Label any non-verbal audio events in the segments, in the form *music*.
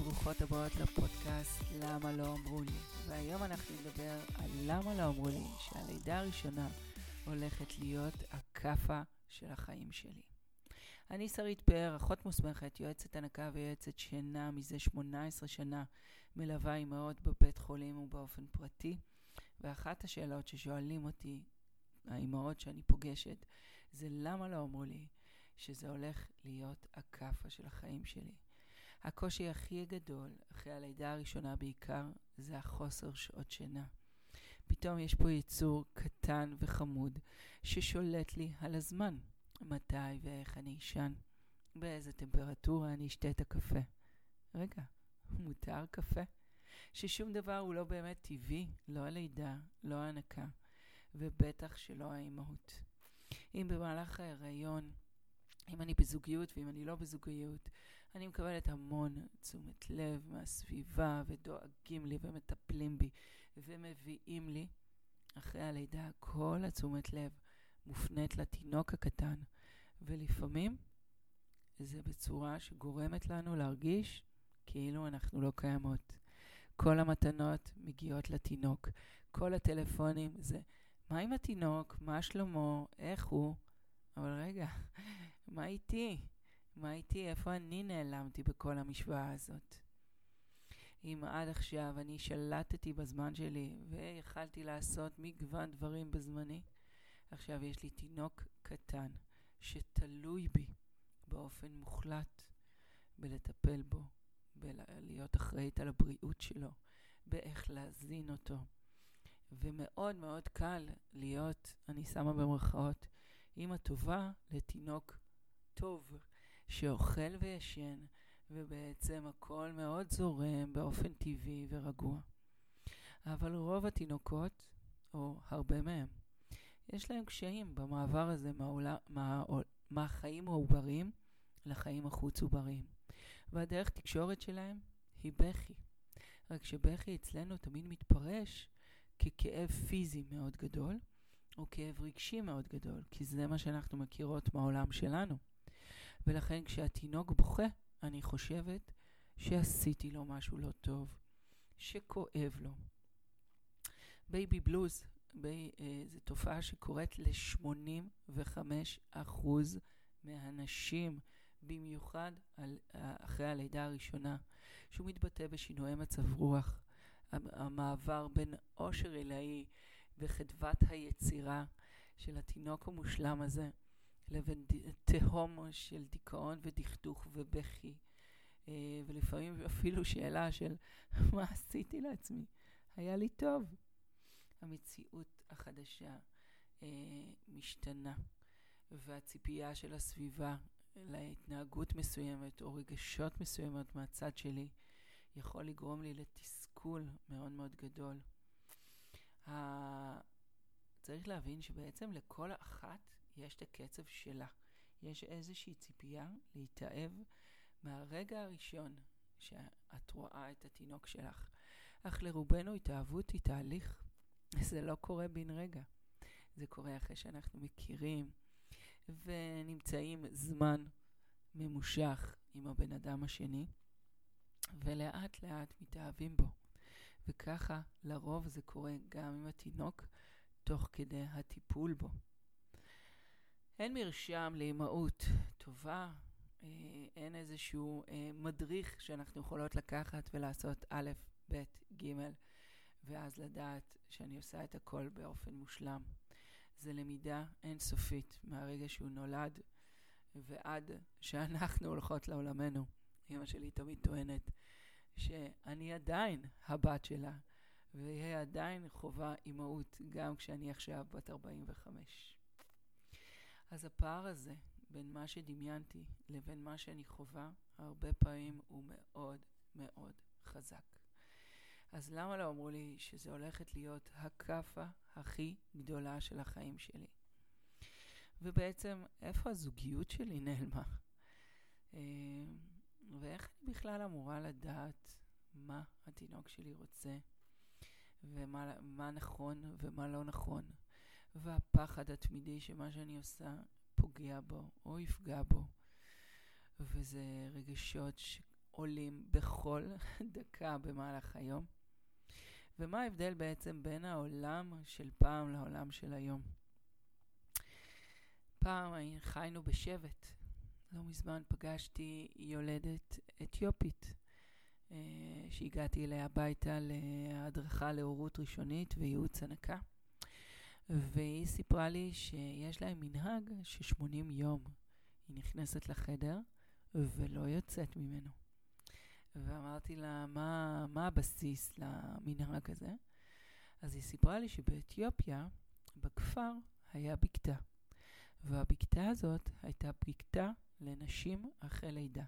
וברוכות הבאות לפודקאסט למה לא אמרו לי. והיום אנחנו נדבר על למה לא אמרו לי שהלידה הראשונה הולכת להיות הכאפה של החיים שלי. אני שרית פאר, אחות מוסמכת, יועצת הנקה ויועצת שינה מזה 18 שנה, מלווה אימהות בבית חולים ובאופן פרטי. ואחת השאלות ששואלים אותי, האימהות שאני פוגשת, זה למה לא אמרו לי שזה הולך להיות הכאפה של החיים שלי. הקושי הכי גדול, אחרי הלידה הראשונה בעיקר, זה החוסר שעות שינה. פתאום יש פה יצור קטן וחמוד ששולט לי על הזמן. מתי ואיך אני אשן, באיזה טמפרטורה אני אשתה את הקפה. רגע, מותר קפה? ששום דבר הוא לא באמת טבעי, לא הלידה, לא ההנקה, ובטח שלא האימהות. אם במהלך ההיריון, אם אני בזוגיות ואם אני לא בזוגיות, אני מקבלת המון תשומת לב מהסביבה, ודואגים לי ומטפלים בי, ומביאים לי, אחרי הלידה, כל התשומת לב מופנית לתינוק הקטן, ולפעמים זה בצורה שגורמת לנו להרגיש כאילו אנחנו לא קיימות. כל המתנות מגיעות לתינוק, כל הטלפונים זה מה עם התינוק, מה שלמה, איך הוא, אבל רגע, *laughs* מה איתי? מה איתי? איפה אני נעלמתי בכל המשוואה הזאת? אם עד עכשיו אני שלטתי בזמן שלי ויכלתי לעשות מגוון דברים בזמני, עכשיו יש לי תינוק קטן שתלוי בי באופן מוחלט בלטפל בו, בלהיות אחראית על הבריאות שלו, באיך להזין אותו. ומאוד מאוד קל להיות, אני שמה במרכאות, אימא טובה לתינוק טוב, שאוכל וישן, ובעצם הכל מאוד זורם באופן טבעי ורגוע. אבל רוב התינוקות, או הרבה מהם, יש להם קשיים במעבר הזה מהעולה, מה, מהחיים העובריים לחיים החוץ עובריים. והדרך תקשורת שלהם היא בכי. רק שבכי אצלנו תמיד מתפרש ככאב פיזי מאוד גדול, או כאב רגשי מאוד גדול, כי זה מה שאנחנו מכירות מהעולם שלנו. ולכן כשהתינוק בוכה, אני חושבת שעשיתי לו משהו לא טוב, שכואב לו. baby blues בי, אה, זו תופעה שקורית ל-85% מהנשים, במיוחד על, אה, אחרי הלידה הראשונה, שהוא מתבטא בשינויי מצב רוח, המעבר בין עושר עילאי וחדוות היצירה של התינוק המושלם הזה, לבין תהום של דיכאון ודכדוך ובכי, אה, ולפעמים אפילו שאלה של *laughs* מה עשיתי לעצמי? היה לי טוב. המציאות החדשה אה, משתנה, והציפייה של הסביבה להתנהגות מסוימת או רגשות מסוימות מהצד שלי יכול לגרום לי לתסכול מאוד מאוד גדול. צריך להבין שבעצם לכל אחת יש את הקצב שלה. יש איזושהי ציפייה להתאהב מהרגע הראשון שאת רואה את התינוק שלך. אך לרובנו התאהבות היא תהליך. *laughs* זה לא קורה בן רגע. זה קורה אחרי שאנחנו מכירים ונמצאים זמן ממושך עם הבן אדם השני, ולאט לאט מתאהבים בו. וככה לרוב זה קורה גם עם התינוק תוך כדי הטיפול בו. אין מרשם לאימהות טובה, אה, אין איזשהו אה, מדריך שאנחנו יכולות לקחת ולעשות א', ב', ג', ואז לדעת שאני עושה את הכל באופן מושלם. זה למידה אינסופית מהרגע שהוא נולד ועד שאנחנו הולכות לעולמנו. אמא שלי תמיד טוענת שאני עדיין הבת שלה, ויהיה עדיין חובה אימהות גם כשאני עכשיו בת 45. אז הפער הזה בין מה שדמיינתי לבין מה שאני חווה, הרבה פעמים הוא מאוד מאוד חזק. אז למה לא אמרו לי שזה הולכת להיות הכאפה הכי גדולה של החיים שלי? ובעצם, איפה הזוגיות שלי נעלמה? אה, ואיך אני בכלל אמורה לדעת מה התינוק שלי רוצה, ומה נכון ומה לא נכון, והפחד התמידי שמה שאני עושה פוגע בו או יפגע בו. וזה רגשות עולים בכל *laughs* דקה במהלך היום. ומה ההבדל בעצם בין העולם של פעם לעולם של היום? פעם חיינו בשבט. לא מזמן פגשתי יולדת אתיופית, אה, שהגעתי אליה הביתה להדרכה להורות ראשונית וייעוץ הנקה. והיא סיפרה לי שיש להם מנהג ש-80 יום היא נכנסת לחדר ולא יוצאת ממנו. ואמרתי לה, מה, מה הבסיס למנהג הזה? אז היא סיפרה לי שבאתיופיה, בכפר, היה בקתה. והבקתה הזאת הייתה בקתה לנשים אחרי לידה,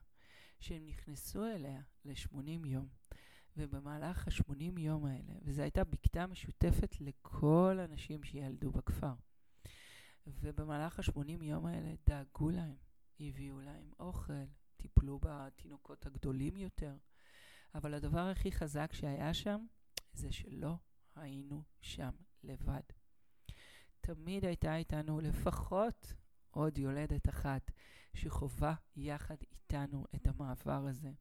שהם נכנסו אליה ל-80 יום. ובמהלך ה-80 יום האלה, וזו הייתה בקתה משותפת לכל הנשים שילדו בכפר. ובמהלך ה-80 יום האלה דאגו להם, הביאו להם אוכל, טיפלו בתינוקות הגדולים יותר. אבל הדבר הכי חזק שהיה שם, זה שלא היינו שם לבד. תמיד הייתה איתנו לפחות עוד יולדת אחת שחווה יחד איתנו את המעבר הזה.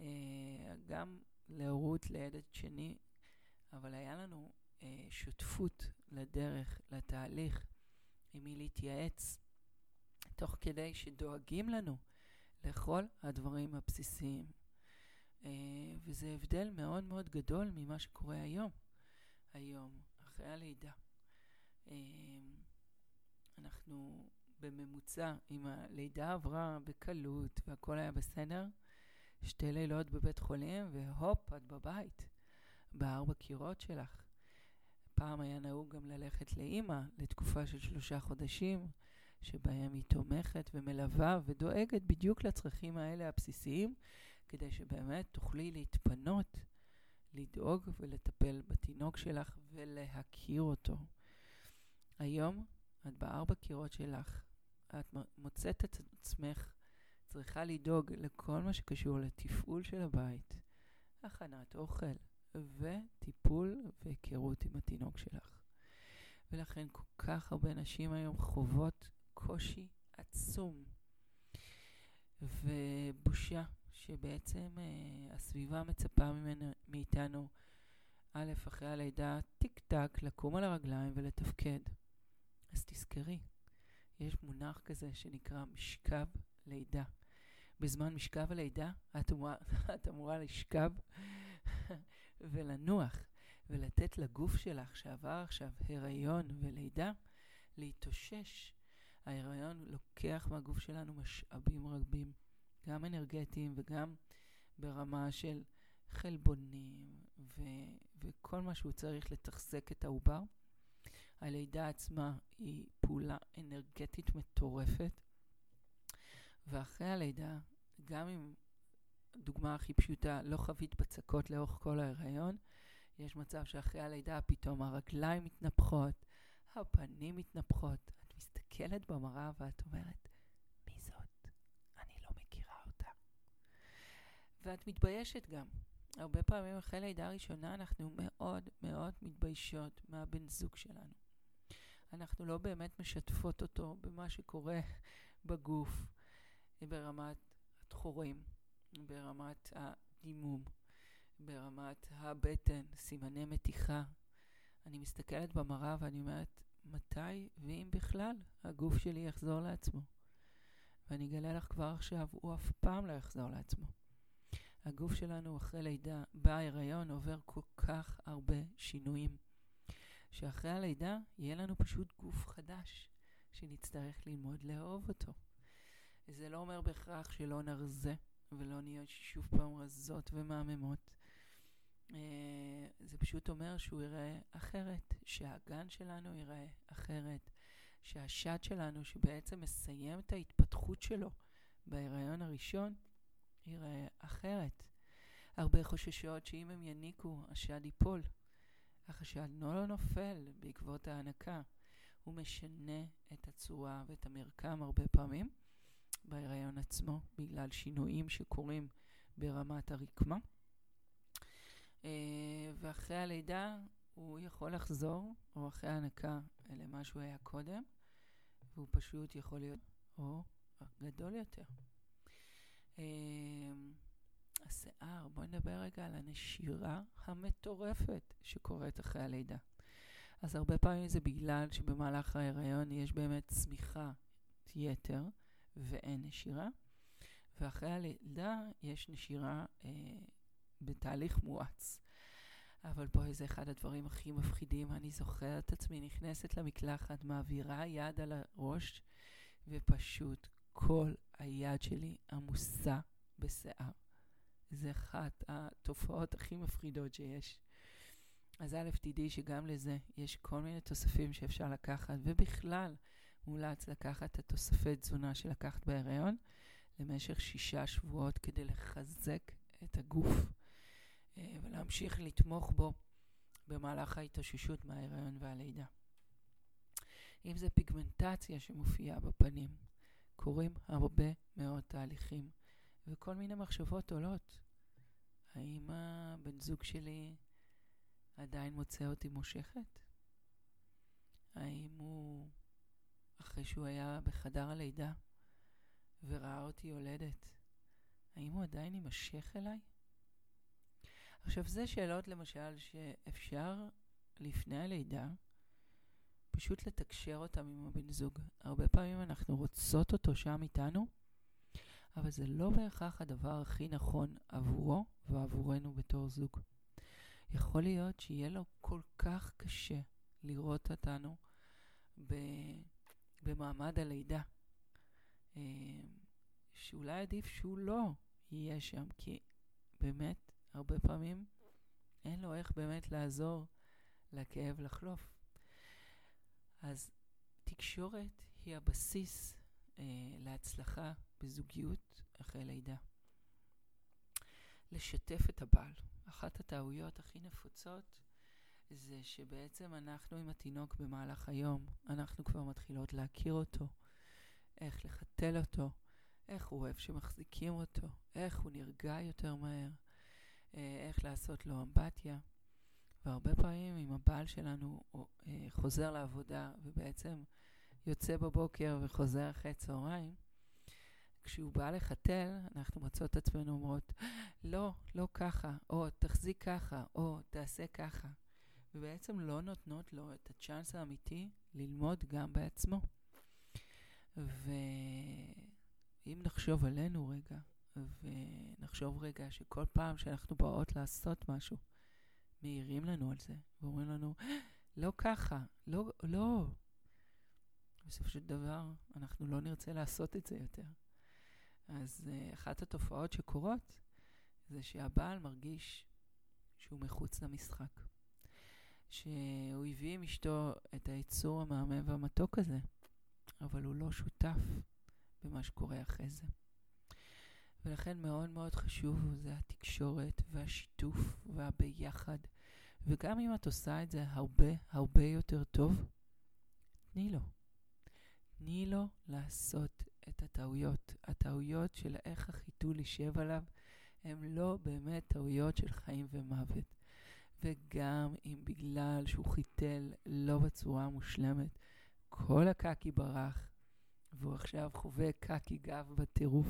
אה, גם להורות לילד שני, אבל היה לנו אה, שותפות לדרך, לתהליך, עם מי להתייעץ, תוך כדי שדואגים לנו לכל הדברים הבסיסיים. אה, וזה הבדל מאוד מאוד גדול ממה שקורה היום. היום, אחרי הלידה. אה, אנחנו בממוצע, אם הלידה עברה בקלות והכל היה בסדר, שתי לילות בבית חולים, והופ, את בבית, בארבע קירות שלך. פעם היה נהוג גם ללכת לאימא לתקופה של שלושה חודשים, שבהם היא תומכת ומלווה ודואגת בדיוק לצרכים האלה הבסיסיים, כדי שבאמת תוכלי להתפנות, לדאוג ולטפל בתינוק שלך ולהכיר אותו. היום את בארבע קירות שלך, את מוצאת את עצמך צריכה לדאוג לכל מה שקשור לתפעול של הבית, הכנת אוכל וטיפול והיכרות עם התינוק שלך. ולכן כל כך הרבה נשים היום חוות קושי עצום ובושה שבעצם אה, הסביבה מצפה ממנה, מאיתנו, א', אחרי הלידה, טיק טק, לקום על הרגליים ולתפקד. אז תזכרי, יש מונח כזה שנקרא משכב לידה. בזמן משכב הלידה את אמורה, *laughs* את אמורה לשכב *laughs* ולנוח ולתת לגוף שלך שעבר עכשיו הריון ולידה להתאושש. ההיריון לוקח מהגוף שלנו משאבים רבים, גם אנרגטיים וגם ברמה של חלבונים ו- וכל מה שהוא צריך לתחזק את העובר. הלידה עצמה היא פעולה אנרגטית מטורפת, ואחרי הלידה, גם אם, דוגמה הכי פשוטה, לא חווית בצקות לאורך כל ההיריון, יש מצב שאחרי הלידה פתאום הרגליים מתנפחות, הפנים מתנפחות, את מסתכלת במראה ואת אומרת, מי זאת? אני לא מכירה אותה. ואת מתביישת גם. הרבה פעמים אחרי לידה ראשונה אנחנו מאוד מאוד מתביישות מהבן זוג שלנו. אנחנו לא באמת משתפות אותו במה שקורה בגוף, ברמת התחורים, ברמת הדימום, ברמת הבטן, סימני מתיחה. אני מסתכלת במראה ואני אומרת, מתי ואם בכלל הגוף שלי יחזור לעצמו? ואני אגלה לך כבר עכשיו, הוא אף פעם לא יחזור לעצמו. הגוף שלנו אחרי לידה, בהיריון, עובר כל כך הרבה שינויים, שאחרי הלידה יהיה לנו פשוט גוף חדש, שנצטרך ללמוד לאהוב אותו. זה לא אומר בהכרח שלא נרזה ולא נהיה שוב פעם רזות ומהממות. Uh, זה פשוט אומר שהוא ייראה אחרת, שהגן שלנו ייראה אחרת, שהשד שלנו, שבעצם מסיים את ההתפתחות שלו בהיריון הראשון, ייראה אחרת. הרבה חוששות שאם הם יניקו, השד ייפול. אך השד לא נופל בעקבות ההנקה. הוא משנה את הצורה ואת המרקם הרבה פעמים. בהיריון עצמו, בגלל שינויים שקורים ברמת הרקמה. אה, ואחרי הלידה הוא יכול לחזור, או אחרי ההנקה, למה שהוא היה קודם, והוא פשוט יכול להיות או גדול יותר. אה, נדבר רגע על הנשירה המטורפת שקורית אחרי הלידה. אז הרבה פעמים זה בגלל שבמהלך ההיריון יש באמת צמיחה יתר ואין נשירה, ואחרי הלידה יש נשירה אה, בתהליך מואץ. אבל פה זה אחד הדברים הכי מפחידים. אני זוכרת את עצמי נכנסת למקלחת, מעבירה יד על הראש, ופשוט כל היד שלי עמוסה בשיער. זה אחת התופעות הכי מפחידות שיש. אז א', תדעי שגם לזה יש כל מיני תוספים שאפשר לקחת, ובכלל מומלץ לקחת את התוספי תזונה שלקחת בהיריון למשך שישה שבועות כדי לחזק את הגוף אה, ולהמשיך לתמוך בו במהלך ההתאוששות מההיריון והלידה. אם זה פיגמנטציה שמופיעה בפנים, קורים הרבה מאוד תהליכים וכל מיני מחשבות עולות. האם הבן זוג שלי עדיין מוצא אותי מושכת? האם הוא, אחרי שהוא היה בחדר הלידה וראה אותי יולדת, האם הוא עדיין יימשך אליי? עכשיו, זה שאלות למשל שאפשר לפני הלידה פשוט לתקשר אותם עם הבן זוג. הרבה פעמים אנחנו רוצות אותו שם איתנו, אבל זה לא בהכרח הדבר הכי נכון עבורו ועבורנו בתור זוג. יכול להיות שיהיה לו כל כך קשה לראות אותנו במעמד הלידה, אה, שאולי עדיף שהוא לא יהיה שם, כי באמת, הרבה פעמים אין לו איך באמת לעזור לכאב לחלוף. אז תקשורת היא הבסיס אה, להצלחה בזוגיות אחרי לידה. לשתף את הבעל. אחת הטעויות הכי נפוצות זה שבעצם אנחנו עם התינוק במהלך היום, אנחנו כבר מתחילות להכיר אותו, איך לחתל אותו, איך הוא אוהב שמחזיקים אותו, איך הוא נרגע יותר מהר, אה, איך לעשות לו אמבטיה. והרבה פעמים אם הבעל שלנו אה, חוזר לעבודה ובעצם יוצא בבוקר וחוזר אחרי צהריים, כשהוא בא לחתל, אנחנו מוצאות את עצמנו אומרות, לא, לא ככה, או תחזיק ככה, או תעשה ככה. ובעצם לא נותנות לו את הצ'אנס האמיתי ללמוד גם בעצמו. ואם נחשוב עלינו רגע, ונחשוב רגע שכל פעם שאנחנו באות לעשות משהו, מעירים לנו על זה, ואומרים לנו, לא ככה, לא, לא. בסופו של דבר, אנחנו לא נרצה לעשות את זה יותר. אז uh, אחת התופעות שקורות זה שהבעל מרגיש שהוא מחוץ למשחק. שהוא הביא עם אשתו את היצור המהמם והמתוק הזה, אבל הוא לא שותף במה שקורה אחרי זה. ולכן מאוד מאוד חשוב זה התקשורת והשיתוף והביחד. וגם אם את עושה את זה הרבה הרבה יותר טוב, תני לו. תני לו לעשות את הטעויות. הטעויות של איך החיתול יישב עליו, הן לא באמת טעויות של חיים ומוות. וגם אם בגלל שהוא חיתל לא בצורה מושלמת, כל הקקי ברח, והוא עכשיו חווה קקי גב בטירוף,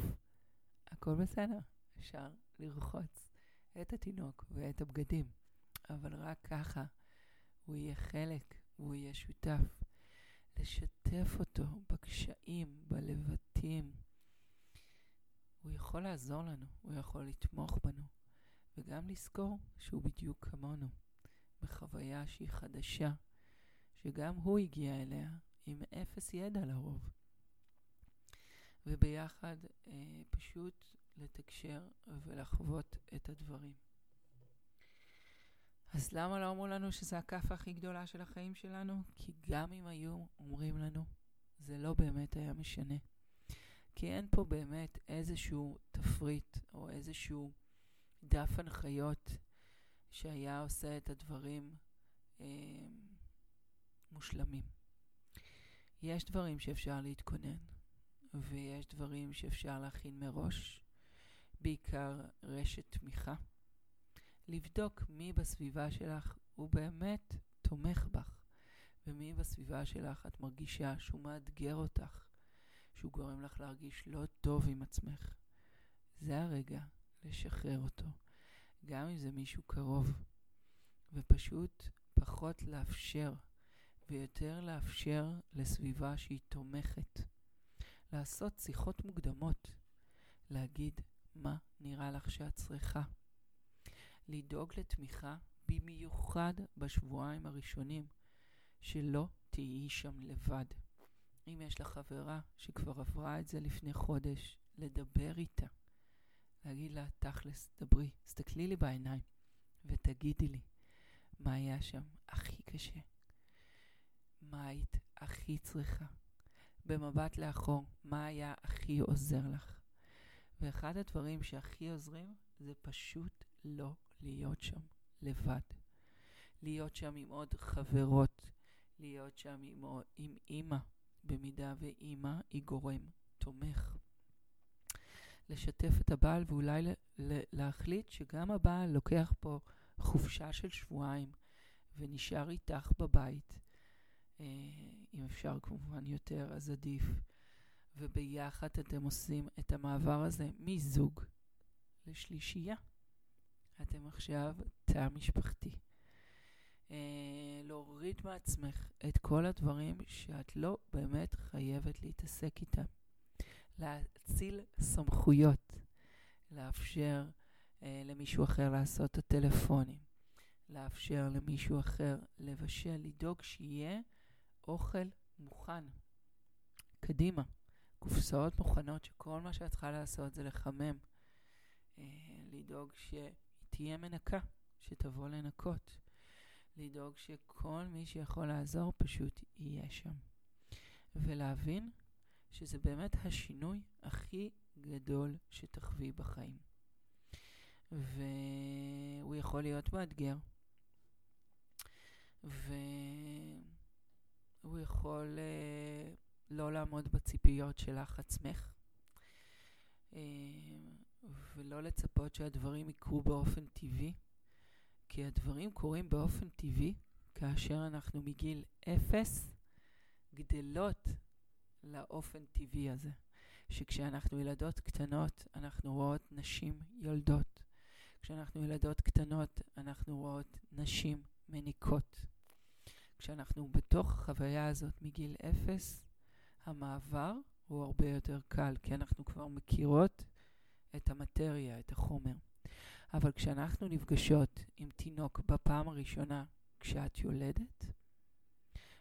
הכל בסדר, אפשר לרחוץ את התינוק ואת הבגדים, אבל רק ככה הוא יהיה חלק, הוא יהיה שותף. לשתף אותו בקשיים, בלבטים. הוא יכול לעזור לנו, הוא יכול לתמוך בנו, וגם לזכור שהוא בדיוק כמונו, בחוויה שהיא חדשה, שגם הוא הגיע אליה עם אפס ידע לרוב. וביחד אה, פשוט לתקשר ולחוות את הדברים. אז למה לא אמרו לנו שזו הכאפה הכי גדולה של החיים שלנו? כי גם אם היו אומרים לנו, זה לא באמת היה משנה. כי אין פה באמת איזשהו תפריט או איזשהו דף הנחיות שהיה עושה את הדברים אה, מושלמים. יש דברים שאפשר להתכונן, ויש דברים שאפשר להכין מראש, בעיקר רשת תמיכה. לבדוק מי בסביבה שלך הוא באמת תומך בך, ומי בסביבה שלך את מרגישה שהוא מאתגר אותך, שהוא גורם לך להרגיש לא טוב עם עצמך. זה הרגע לשחרר אותו. גם אם זה מישהו קרוב, ופשוט פחות לאפשר ויותר לאפשר לסביבה שהיא תומכת. לעשות שיחות מוקדמות, להגיד מה נראה לך שאת צריכה. לדאוג לתמיכה, במיוחד בשבועיים הראשונים, שלא תהיי שם לבד. אם יש לך חברה שכבר עברה את זה לפני חודש, לדבר איתה. להגיד לה, תכלס, דברי, תסתכלי לי בעיניים ותגידי לי מה היה שם הכי קשה. מה היית הכי צריכה. במבט לאחור, מה היה הכי עוזר לך. ואחד הדברים שהכי עוזרים זה פשוט לא להיות שם לבד. להיות שם עם עוד חברות, להיות שם עם, עם אימא, במידה ואימא היא גורם תומך. לשתף את הבעל ואולי להחליט שגם הבעל לוקח פה חופשה של שבועיים ונשאר איתך בבית. אה, אם אפשר כמובן יותר, אז עדיף. וביחד אתם עושים את המעבר הזה מזוג לשלישייה. אתם עכשיו תא משפחתי. אה, להוריד מעצמך את כל הדברים שאת לא באמת חייבת להתעסק איתם. להציל סמכויות, לאפשר אה, למישהו אחר לעשות את הטלפונים, לאפשר למישהו אחר לבשל, לדאוג שיהיה אוכל מוכן. קדימה. קופסאות מוכנות שכל מה שאת צריכה לעשות זה לחמם. אה, לדאוג שתהיה מנקה, שתבוא לנקות. לדאוג שכל מי שיכול לעזור פשוט יהיה שם. ולהבין שזה באמת השינוי הכי גדול שתחווי בחיים. והוא יכול להיות מאתגר. והוא יכול uh, לא לעמוד בציפיות שלך עצמך, uh, ולא לצפות שהדברים יקרו באופן טבעי, כי הדברים קורים באופן טבעי כאשר אנחנו מגיל אפס גדלות לאופן טבעי הזה. שכשאנחנו ילדות קטנות, אנחנו רואות נשים יולדות. כשאנחנו ילדות קטנות, אנחנו רואות נשים מניקות. כשאנחנו בתוך החוויה הזאת מגיל אפס, המעבר הוא הרבה יותר קל, כי אנחנו כבר מכירות את המטריה, את החומר. אבל כשאנחנו נפגשות עם תינוק בפעם הראשונה כשאת יולדת,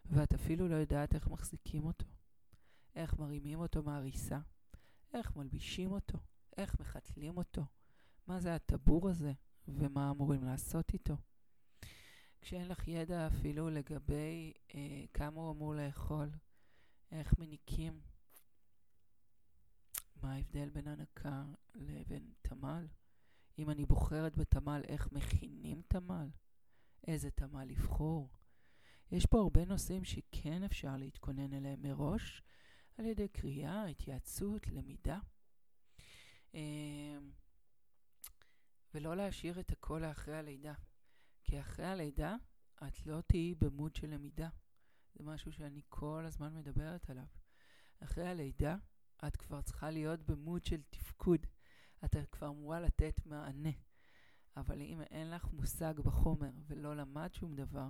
ואת אפילו לא יודעת איך מחזיקים אותו, איך מרימים אותו מהריסה, איך מלבישים אותו, איך מחתלים אותו, מה זה הטבור הזה? ומה אמורים לעשות איתו. כשאין לך ידע אפילו לגבי אה, כמה הוא אמור לאכול, איך מניקים, מה ההבדל בין הנקה לבין תמ"ל, אם אני בוחרת בתמ"ל, איך מכינים תמ"ל, איזה תמ"ל לבחור. יש פה הרבה נושאים שכן אפשר להתכונן אליהם מראש, על ידי קריאה, התייעצות, למידה. אמ, ולא להשאיר את הכל לאחרי הלידה. כי אחרי הלידה את לא תהיי במוד של למידה. זה משהו שאני כל הזמן מדברת עליו. אחרי הלידה את כבר צריכה להיות במוד של תפקוד. את כבר אמורה לתת מענה. אבל אם אין לך מושג בחומר ולא למד שום דבר,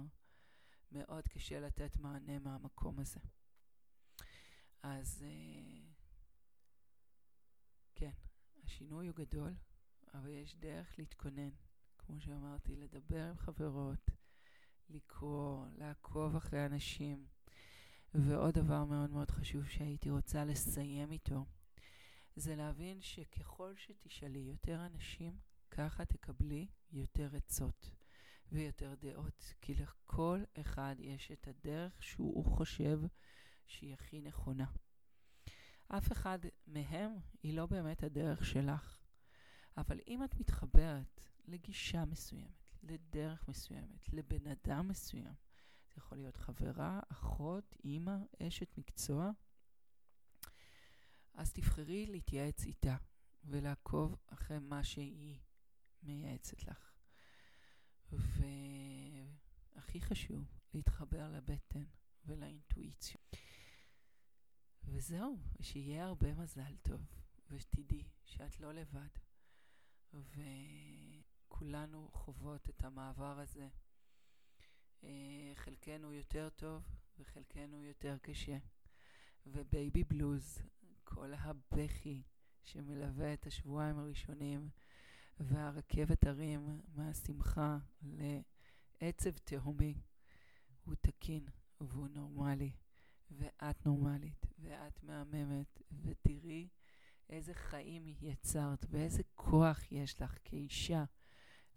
מאוד קשה לתת מענה מהמקום הזה. אז אה, כן, השינוי הוא גדול, אבל יש דרך להתכונן. כמו שאמרתי, לדבר עם חברות, לקרוא, לעקוב אחרי אנשים. ועוד דבר מאוד מאוד חשוב שהייתי רוצה לסיים איתו, זה להבין שככל שתשאלי יותר אנשים, ככה תקבלי יותר עצות ויותר דעות. כי לכל אחד יש את הדרך שהוא חושב שהיא הכי נכונה. אף אחד מהם היא לא באמת הדרך שלך. אבל אם את מתחברת לגישה מסוימת, לדרך מסוימת, לבן אדם מסוים, זה יכול להיות חברה, אחות, אימא, אשת מקצוע, אז תבחרי להתייעץ איתה ולעקוב אחרי מה שהיא מייעצת לך. והכי חשוב, להתחבר לבטן ולאינטואיציה. וזהו, שיהיה הרבה מזל טוב, ושתדעי שאת לא לבד. ו... כולנו חוות את המעבר הזה. אה, חלקנו יותר טוב וחלקנו יותר קשה. ובייבי בלוז, כל הבכי שמלווה את השבועיים הראשונים, והרכבת הרים מהשמחה לעצב תהומי, הוא תקין והוא נורמלי, ואת נורמלית, ואת מהממת, ותראי איזה חיים יצרת ואיזה כוח יש לך כאישה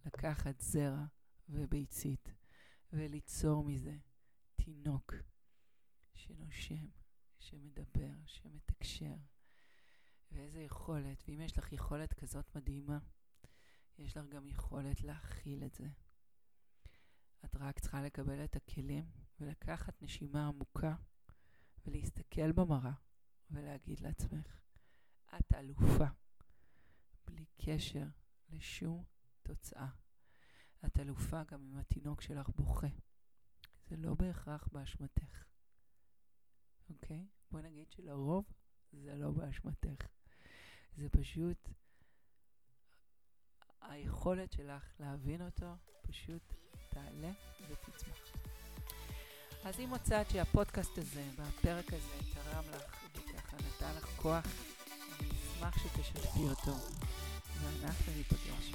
לקחת זרע וביצית וליצור מזה תינוק שנושם, שמדבר, שמתקשר. ואיזה יכולת, ואם יש לך יכולת כזאת מדהימה, יש לך גם יכולת להכיל את זה. את רק צריכה לקבל את הכלים ולקחת נשימה עמוקה ולהסתכל במראה ולהגיד לעצמך, את אלופה, בלי קשר לשום תוצאה. את אלופה גם אם התינוק שלך בוכה. זה לא בהכרח באשמתך, אוקיי? בואי נגיד שלרוב זה לא באשמתך. זה פשוט היכולת שלך להבין אותו פשוט תעלה ותצמח. אז אם מצאת שהפודקאסט הזה והפרק הזה תרם לך וככה נתן לך כוח, אני אשמח שתשתפי אותו ואנחנו ניפגש